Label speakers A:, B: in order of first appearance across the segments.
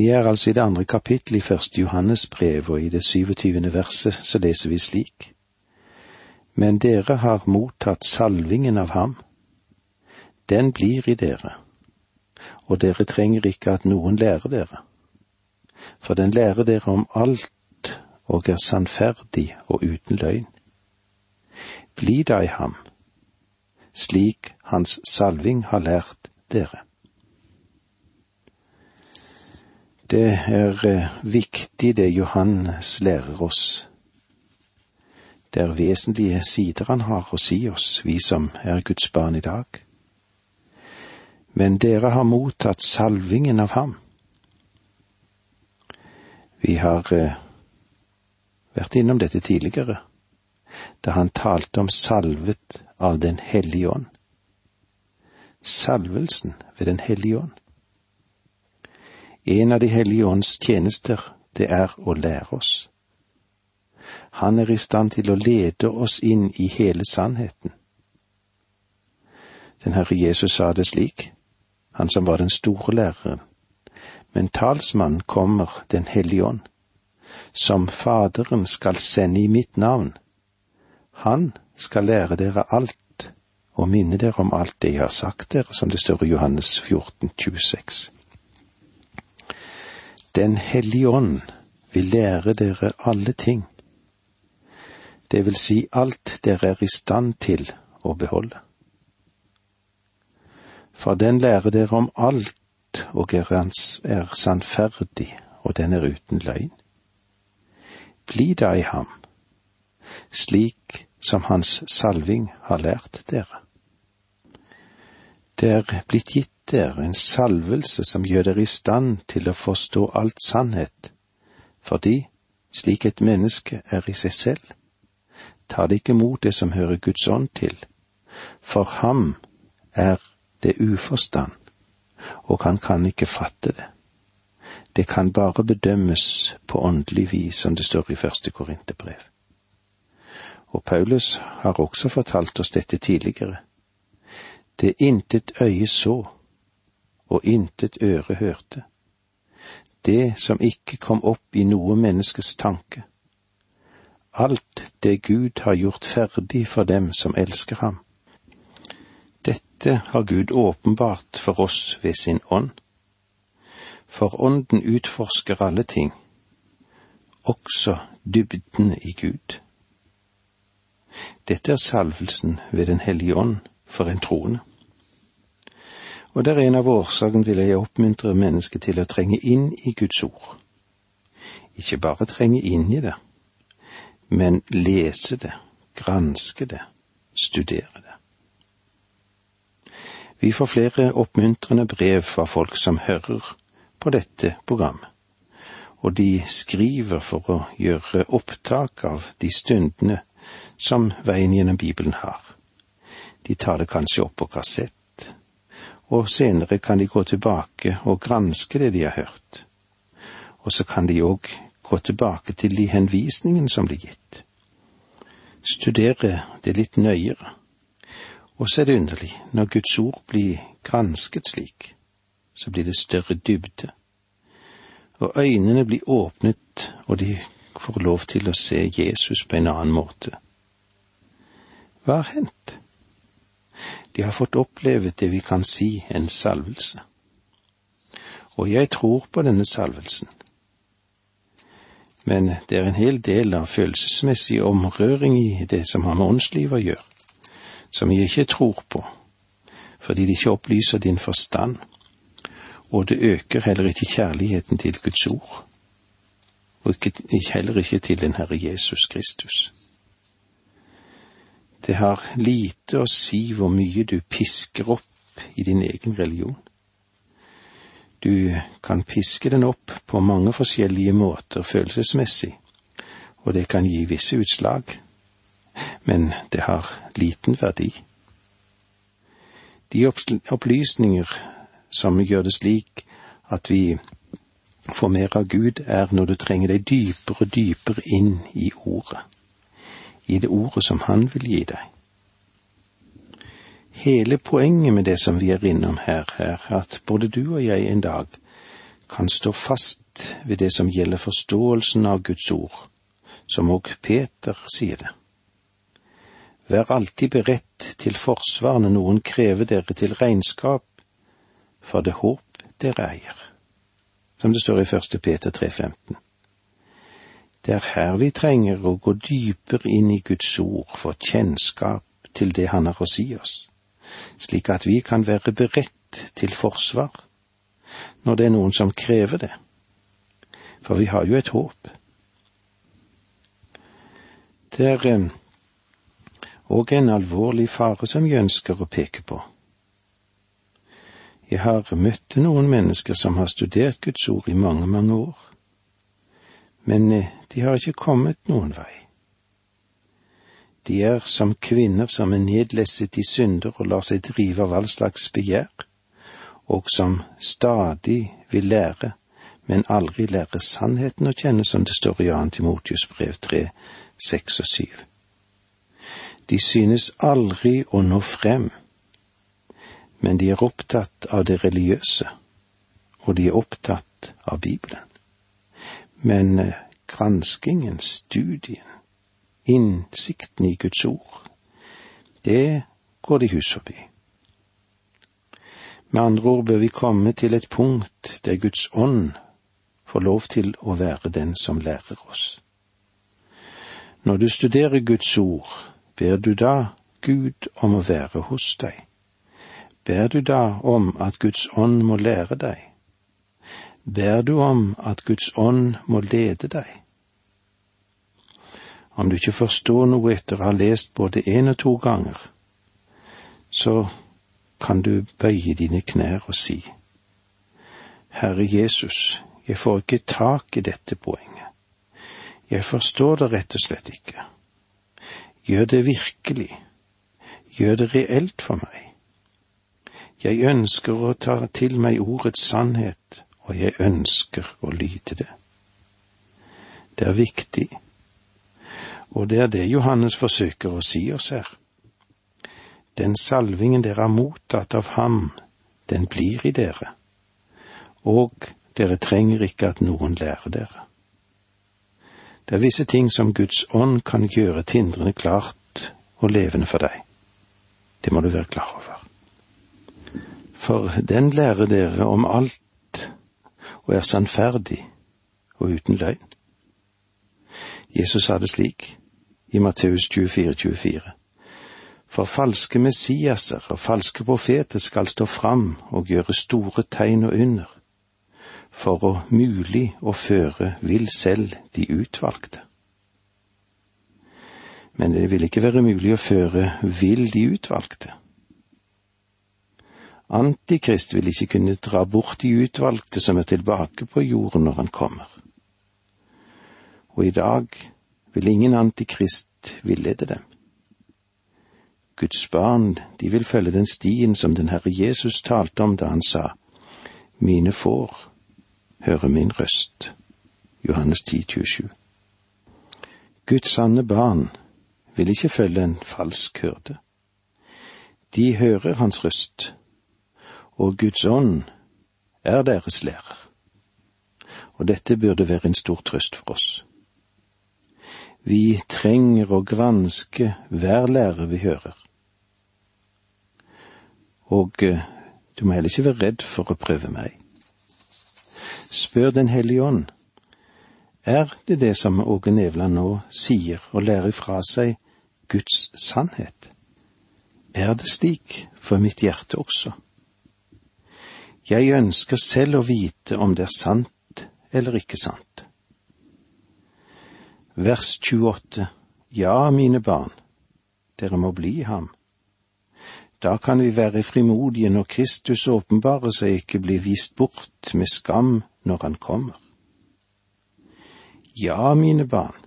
A: Vi er altså i det andre kapittel i første Johannes brev, og i det 27. verset så leser vi slik. Men dere har mottatt salvingen av ham. Den blir i dere, og dere trenger ikke at noen lærer dere. For den lærer dere om alt og er sannferdig og uten løgn. Bli da i ham, slik hans salving har lært dere. Det er eh, viktig det Johannes lærer oss. Det er vesentlige sider han har å si oss, vi som er Guds barn i dag. Men dere har mottatt salvingen av ham. Vi har eh, vært innom dette tidligere, da han talte om salvet av Den hellige ånd. Salvelsen ved Den hellige ånd. En av De hellige ånds tjenester, det er å lære oss. Han er i stand til å lede oss inn i hele sannheten. Den Herre Jesus sa det slik, han som var den store læreren. Men talsmannen kommer Den hellige ånd, som Faderen skal sende i mitt navn. Han skal lære dere alt og minne dere om alt det jeg har sagt dere, som det står i Johannes 14, 26. Den hellige ånd vil lære dere alle ting, det vil si alt dere er i stand til å beholde. For den lærer dere om alt og er, er sannferdig, og den er uten løgn. Bli da i ham, slik som hans salving har lært dere. Det er blitt gitt dere en salvelse som gjør dere i stand til å forstå alt sannhet, fordi, slik et menneske er i seg selv, tar det ikke mot det som hører Guds ånd til, for ham er det uforstand, og han kan ikke fatte det. Det kan bare bedømmes på åndelig vis, som det står i første Korinterbrev. Og Paulus har også fortalt oss dette tidligere. Det intet øye så, og intet øre hørte. Det som ikke kom opp i noe menneskes tanke. Alt det Gud har gjort ferdig for dem som elsker ham. Dette har Gud åpenbart for oss ved sin ånd. For ånden utforsker alle ting, også dybden i Gud. Dette er salvelsen ved Den hellige ånd for en troende. Og det er en av årsakene til at jeg oppmuntrer mennesket til å trenge inn i Guds ord. Ikke bare trenge inn i det, men lese det, granske det, studere det. Vi får flere oppmuntrende brev fra folk som hører på dette programmet, og de skriver for å gjøre opptak av de stundene som veien gjennom Bibelen har. De tar det kanskje opp på kassett og senere kan de gå tilbake og granske det de har hørt. Og så kan de òg gå tilbake til de henvisningene som blir gitt. Studere det litt nøyere. Og så er det underlig, når Guds ord blir gransket slik, så blir det større dybde. Og øynene blir åpnet, og de får lov til å se Jesus på en annen måte. Hva har hendt? De har fått oppleve det vi kan si en salvelse. Og jeg tror på denne salvelsen. Men det er en hel del av følelsesmessig omrøring i det som har med åndslivet å gjøre, som jeg ikke tror på, fordi det ikke opplyser din forstand, og det øker heller ikke kjærligheten til Guds ord, og heller ikke til den Herre Jesus Kristus. Det har lite å si hvor mye du pisker opp i din egen religion. Du kan piske den opp på mange forskjellige måter følelsesmessig, og det kan gi visse utslag, men det har liten verdi. De opplysninger som gjør det slik at vi får mer av Gud, er når du trenger deg dypere og dypere inn i ordet i det ordet som Han vil gi deg. Hele poenget med det som vi er innom her, er at både du og jeg en dag kan stå fast ved det som gjelder forståelsen av Guds ord, som òg Peter sier det. Vær alltid beredt til forsvar når noen krever dere til regnskap for det håp dere eier, som det står i første Peter 3,15. Det er her vi trenger å gå dypere inn i Guds ord for kjennskap til det Han har å si oss, slik at vi kan være beredt til forsvar når det er noen som krever det. For vi har jo et håp. Det er òg en alvorlig fare som jeg ønsker å peke på. Jeg har møtt noen mennesker som har studert Guds ord i mange, mange år, men eh, de har ikke kommet noen vei. De er som kvinner som er nedlesset i synder og lar seg drive av all slags begjær, og som stadig vil lære, men aldri lære sannheten å kjenne, som det står i 2. Timotius brev 3, 6 og 7. De synes aldri å nå frem, men de er opptatt av det religiøse, og de er opptatt av Bibelen. Men eh, granskingen, studien, innsikten i Guds ord, det går de hus forbi. Med andre ord bør vi komme til et punkt der Guds ånd får lov til å være den som lærer oss. Når du studerer Guds ord, ber du da Gud om å være hos deg? Ber du da om at Guds ånd må lære deg? Ber du om at Guds ånd må lede deg? Om du ikke forstår noe etter å ha lest både én og to ganger, så kan du bøye dine knær og si, Herre Jesus, jeg får ikke tak i dette poenget. Jeg forstår det rett og slett ikke. Gjør det virkelig. Gjør det reelt for meg. Jeg ønsker å ta til meg ordets sannhet, og jeg ønsker å lyde det. Det er viktig, og det er det Johannes forsøker å si oss her. Den salvingen dere har mottatt av ham, den blir i dere, og dere trenger ikke at noen lærer dere. Det er visse ting som Guds ånd kan gjøre tindrende klart og levende for deg. Det må du være klar over. For den lærer dere om alt og er sannferdig og uten løgn. Jesus sa det slik i Matteus 24, 24. For falske Messiaser og falske profeter skal stå fram og gjøre store tegn og under for å mulig å føre vil selv de utvalgte. Men det vil ikke være mulig å føre vil de utvalgte. Antikrist vil ikke kunne dra bort de utvalgte som er tilbake på jorden når han kommer. Og i dag vil ingen antikrist villede dem. Guds barn, de vil følge den stien som den Herre Jesus talte om da han sa, Mine får høre min røst. Johannes 10, 27. Guds sanne barn vil ikke følge en falsk hyrde. De hører hans røst, og Guds ånd er deres lærer. Og dette burde være en stor trøst for oss. Vi trenger å granske hver lærer vi hører. Og eh, du må heller ikke være redd for å prøve meg. Spør Den hellige ånd. Er det det som Åge Nevland nå sier og lærer fra seg Guds sannhet? Er det slik for mitt hjerte også? Jeg ønsker selv å vite om det er sant eller ikke sant. Vers 28 Ja, mine barn, dere må bli ham. Da kan vi være frimodige når Kristus åpenbarer seg, ikke blir vist bort med skam når han kommer. Ja, mine barn,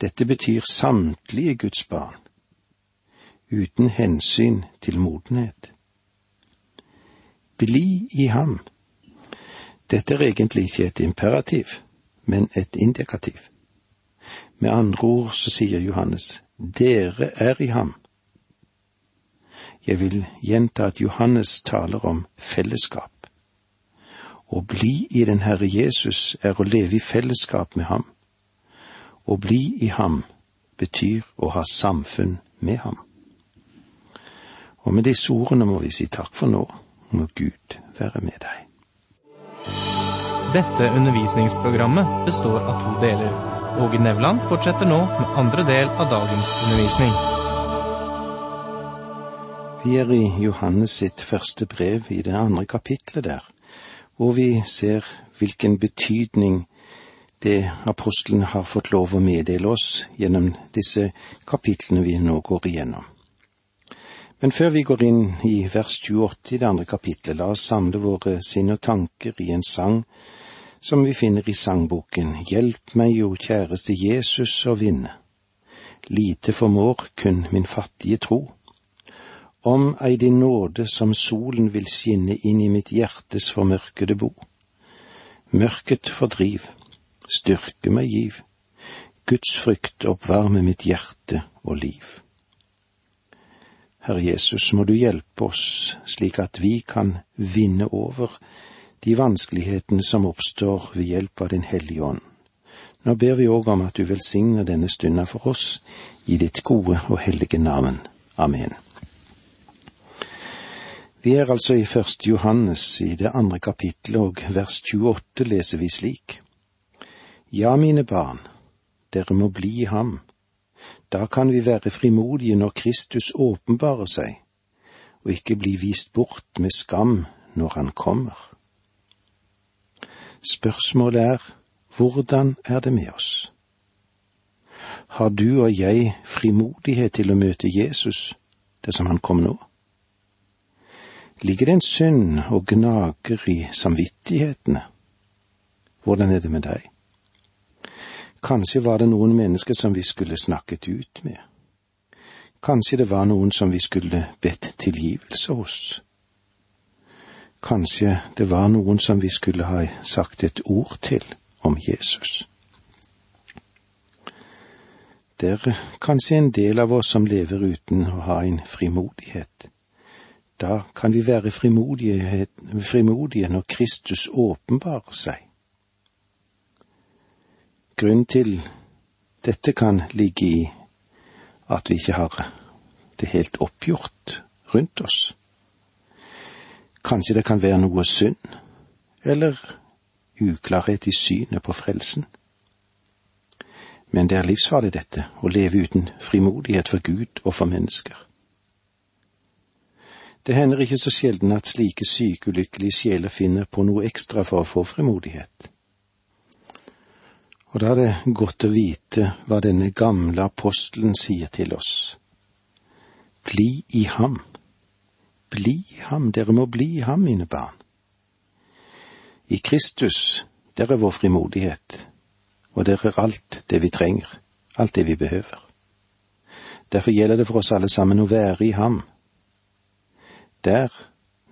A: dette betyr samtlige Guds barn, uten hensyn til modenhet. Bli i ham. Dette er egentlig ikke et imperativ, men et indikativ. Med andre ord så sier Johannes, dere er i ham. Jeg vil gjenta at Johannes taler om fellesskap Å bli i den Herre Jesus er å leve i fellesskap med ham. Å bli i ham betyr å ha samfunn med ham. Og med disse ordene må vi si takk for nå, må Gud være med deg.
B: Dette undervisningsprogrammet består av to deler. Åge Nevland fortsetter nå med andre del av dagens undervisning.
A: Vi er i Johannes sitt første brev i det andre kapitlet der, hvor vi ser hvilken betydning det apostelen har fått lov å meddele oss gjennom disse kapitlene vi nå går igjennom. Men før vi går inn i vers 28 i det andre kapitlet, la oss samle våre sinn og tanker i en sang som vi finner i sangboken Hjelp meg, jo kjæreste Jesus, å vinne. Lite formår kun min fattige tro. Om ei din nåde som solen vil skinne inn i mitt hjertes formørkede bo. Mørket fordriv, styrke meg giv, Guds frykt oppvarme mitt hjerte og liv. Herre Jesus, må du hjelpe oss slik at vi kan vinne over de vanskelighetene som oppstår ved hjelp av Din Hellige Ånd. Nå ber vi òg om at du velsigner denne stunda for oss, i ditt gode og hellige navn. Amen. Vi er altså i første Johannes i det andre kapittelet, og vers 28 leser vi slik. Ja, mine barn, dere må bli i ham. Da kan vi være frimodige når Kristus åpenbarer seg, og ikke bli vist bort med skam når han kommer. Spørsmålet er hvordan er det med oss? Har du og jeg frimodighet til å møte Jesus dersom han kom nå? Ligger det en synd og gnager i samvittighetene? Hvordan er det med deg? Kanskje var det noen mennesker som vi skulle snakket ut med. Kanskje det var noen som vi skulle bedt tilgivelse hos. Kanskje det var noen som vi skulle ha sagt et ord til om Jesus. Det er kanskje en del av oss som lever uten å ha en frimodighet. Da kan vi være frimodige, frimodige når Kristus åpenbarer seg. Grunnen til dette kan ligge i at vi ikke har det helt oppgjort rundt oss. Kanskje det kan være noe synd, eller uklarhet i synet på frelsen. Men det er livsfarlig, dette, å leve uten frimodighet for Gud og for mennesker. Det hender ikke så sjelden at slike syke, ulykkelige sjeler finner på noe ekstra for å få frimodighet. Og da er det godt å vite hva denne gamle apostelen sier til oss. Bli i ham bli i ham, dere må bli i ham, mine barn. I Kristus, der er vår frimodighet, og der er alt det vi trenger, alt det vi behøver. Derfor gjelder det for oss alle sammen å være i ham. Der,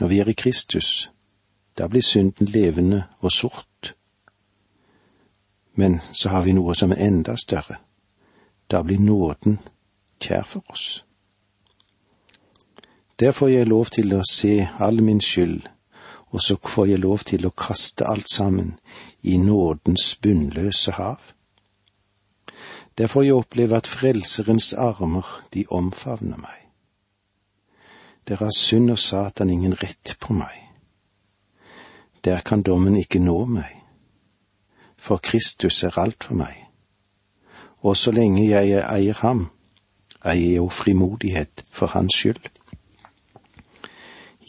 A: når vi er i Kristus, da blir synden levende og sort. Men så har vi noe som er enda større. Da blir nåden kjær for oss. Der får jeg lov til å se all min skyld, og så får jeg lov til å kaste alt sammen i nådens bunnløse hav. Der får jeg oppleve at Frelserens armer, de omfavner meg. Der har synd og Satan ingen rett på meg. Der kan dommen ikke nå meg, for Kristus er alt for meg. Og så lenge jeg eier ham, eier jeg jo frimodighet for hans skyld.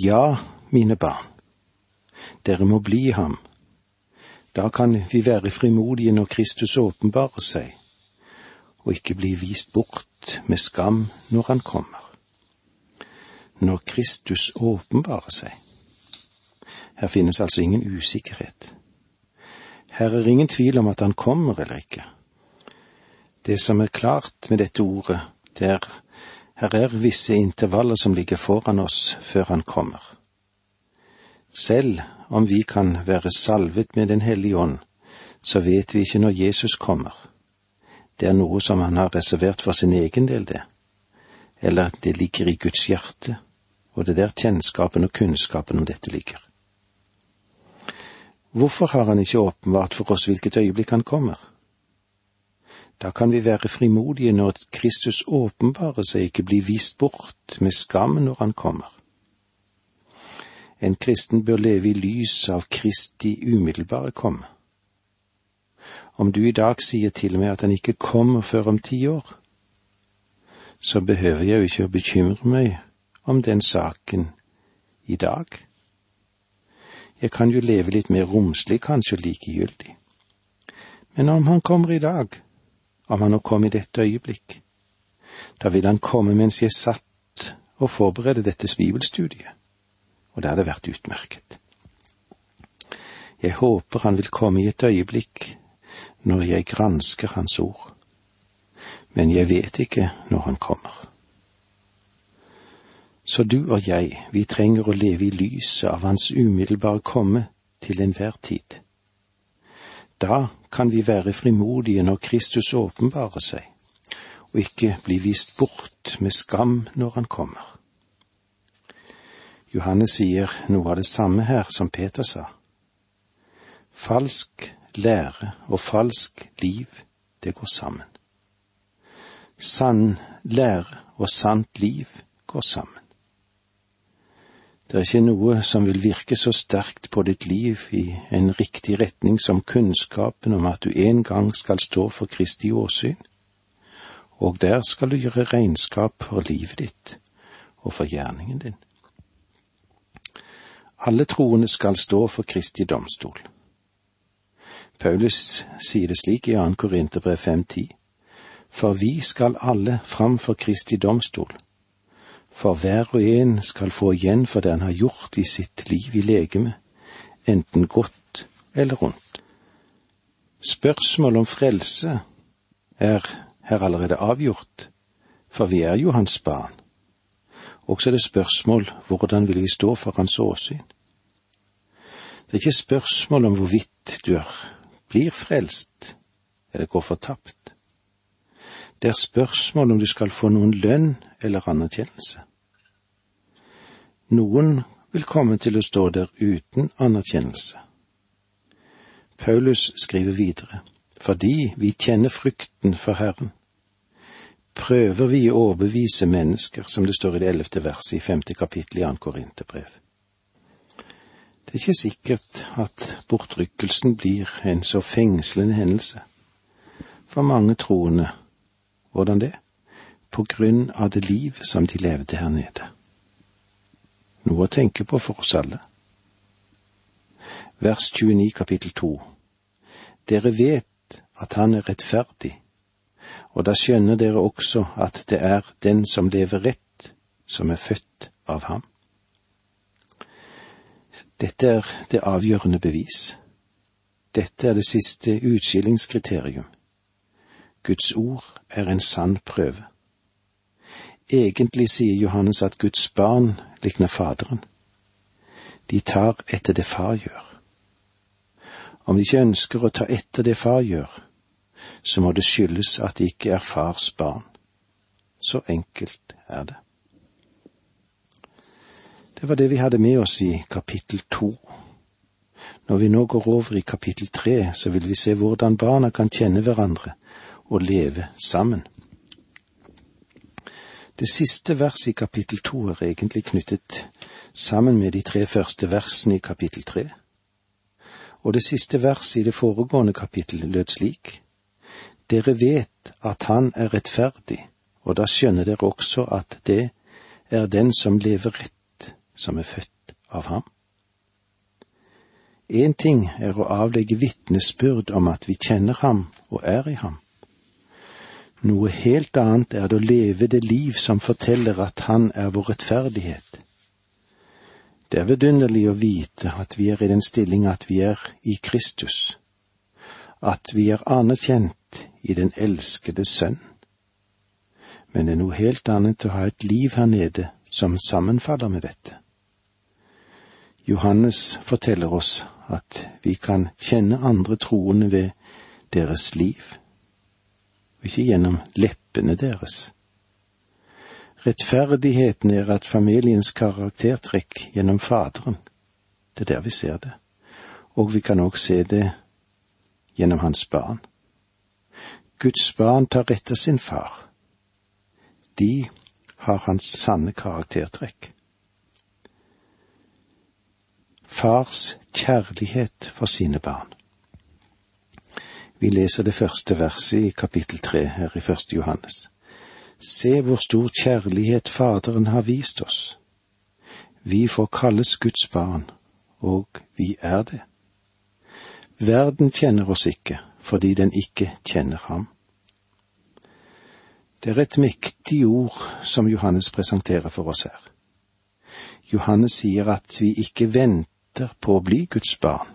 A: Ja, mine barn, dere må bli ham. Da kan vi være frimodige når Kristus åpenbarer seg, og ikke bli vist bort med skam når han kommer. Når Kristus åpenbarer seg. Her finnes altså ingen usikkerhet. Her er ingen tvil om at han kommer eller ikke. Det som er klart med dette ordet, det er her er visse intervaller som ligger foran oss før han kommer. Selv om vi kan være salvet med Den hellige ånd, så vet vi ikke når Jesus kommer. Det er noe som han har reservert for sin egen del, det. Eller det ligger i Guds hjerte, og det er der kjennskapen og kunnskapen om dette ligger. Hvorfor har han ikke åpenbart for oss hvilket øyeblikk han kommer? Da kan vi være frimodige når Kristus åpenbarer seg, ikke blir vist bort med skam når han kommer. En kristen bør leve i lys av Kristi umiddelbare komme. Om du i dag sier til meg at han ikke kommer før om ti år, så behøver jeg jo ikke å bekymre meg om den saken i dag. Jeg kan jo leve litt mer romslig, kanskje likegyldig. Men om han kommer i dag, om han nå kom i dette øyeblikk, da vil han komme mens jeg satt og forberedte dette bibelstudiet, og det hadde vært utmerket. Jeg håper han vil komme i et øyeblikk når jeg gransker Hans ord, men jeg vet ikke når Han kommer. Så du og jeg, vi trenger å leve i lyset av Hans umiddelbare komme til enhver tid. Da kan vi være frimodige når Kristus åpenbarer seg, og ikke bli vist bort med skam når Han kommer. Johannes sier noe av det samme her som Peter sa. Falsk lære og falsk liv, det går sammen. Sann lære og sant liv går sammen. Det er ikke noe som vil virke så sterkt på ditt liv i en riktig retning som kunnskapen om at du en gang skal stå for Kristi åsyn, og der skal du gjøre regnskap for livet ditt og for gjerningen din. Alle troende skal stå for Kristi domstol. Paulus sier det slik i 2. Korinterbrev 5.10. For vi skal alle fram for Kristi domstol. For hver og en skal få igjen for det han har gjort i sitt liv i legeme, enten godt eller ondt. Spørsmål om frelse er her allerede avgjort, for vi er jo hans barn. Også er det spørsmål hvordan vil vi stå for hans åsyn. Det er ikke spørsmål om hvorvidt du er blir frelst eller går fortapt. Det er spørsmål om du skal få noen lønn eller anerkjennelse. Noen vil komme til å stå der uten anerkjennelse. Paulus skriver videre, fordi vi kjenner frykten for Herren, prøver vi å overbevise mennesker, som det står i det ellevte verset i femte kapittel i annet Korinterbrev. Det er ikke sikkert at bortrykkelsen blir en så fengslende hendelse. For mange troende, hvordan det? På grunn av det liv som de levde her nede. Noe å tenke på for oss alle. Vers 29 kapittel 2 Dere vet at han er rettferdig, og da skjønner dere også at det er den som lever rett, som er født av ham. Dette er det avgjørende bevis. Dette er det siste utskillingskriterium. Guds ord er en sann prøve. Egentlig sier Johannes at Guds barn likner Faderen. De tar etter det far gjør. Om de ikke ønsker å ta etter det far gjør, så må det skyldes at de ikke er fars barn. Så enkelt er det. Det var det vi hadde med oss i kapittel to. Når vi nå går over i kapittel tre, så vil vi se hvordan barna kan kjenne hverandre og leve sammen. Det siste verset i kapittel to er egentlig knyttet sammen med de tre første versene i kapittel tre. Og det siste verset i det foregående kapittel lød slik. Dere vet at han er rettferdig, og da skjønner dere også at det er den som lever rett som er født av ham. Én ting er å avlegge vitnesbyrd om at vi kjenner ham og er i ham. Noe helt annet er det å leve det liv som forteller at han er vår rettferdighet. Det er vidunderlig å vite at vi er i den stilling at vi er i Kristus, at vi er anerkjent i den elskede Sønn. Men det er noe helt annet å ha et liv her nede som sammenfaller med dette. Johannes forteller oss at vi kan kjenne andre troende ved deres liv, og ikke gjennom leppene deres. Rettferdigheten er at familiens karaktertrekk gjennom Faderen. Det er der vi ser det. og vi kan òg se det gjennom hans barn. Guds barn tar rett av sin far. De har hans sanne karaktertrekk. Fars kjærlighet for sine barn. Vi leser det første verset i kapittel tre her i første Johannes. Se hvor stor kjærlighet Faderen har vist oss. Vi får kalles Guds barn, og vi er det. Verden kjenner oss ikke fordi den ikke kjenner ham. Det er et mektig ord som Johannes presenterer for oss her. Johannes sier at vi ikke venter på å bli Guds barn.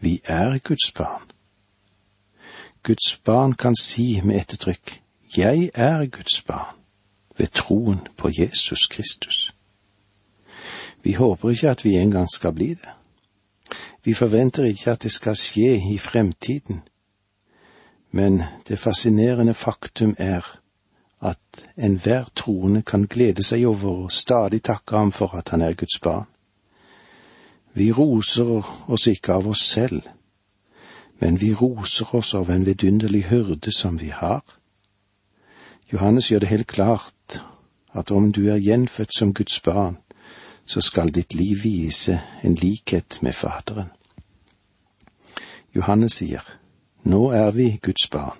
A: Vi er Guds barn. Guds barn kan si med ettertrykk Jeg er Guds barn ved troen på Jesus Kristus. Vi håper ikke at vi en gang skal bli det. Vi forventer ikke at det skal skje i fremtiden, men det fascinerende faktum er at enhver troende kan glede seg over og stadig takke ham for at han er Guds barn. Vi roser oss ikke av oss selv, men vi roser oss av en vidunderlig hyrde som vi har. Johannes gjør det helt klart at om du er gjenfødt som Guds barn, så skal ditt liv vise en likhet med Faderen. Johannes sier, nå er vi Guds barn.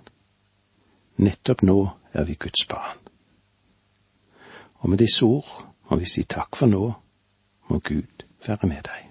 A: Nettopp nå er vi Guds barn. Og med disse ord må vi si takk for nå, må Gud være med deg.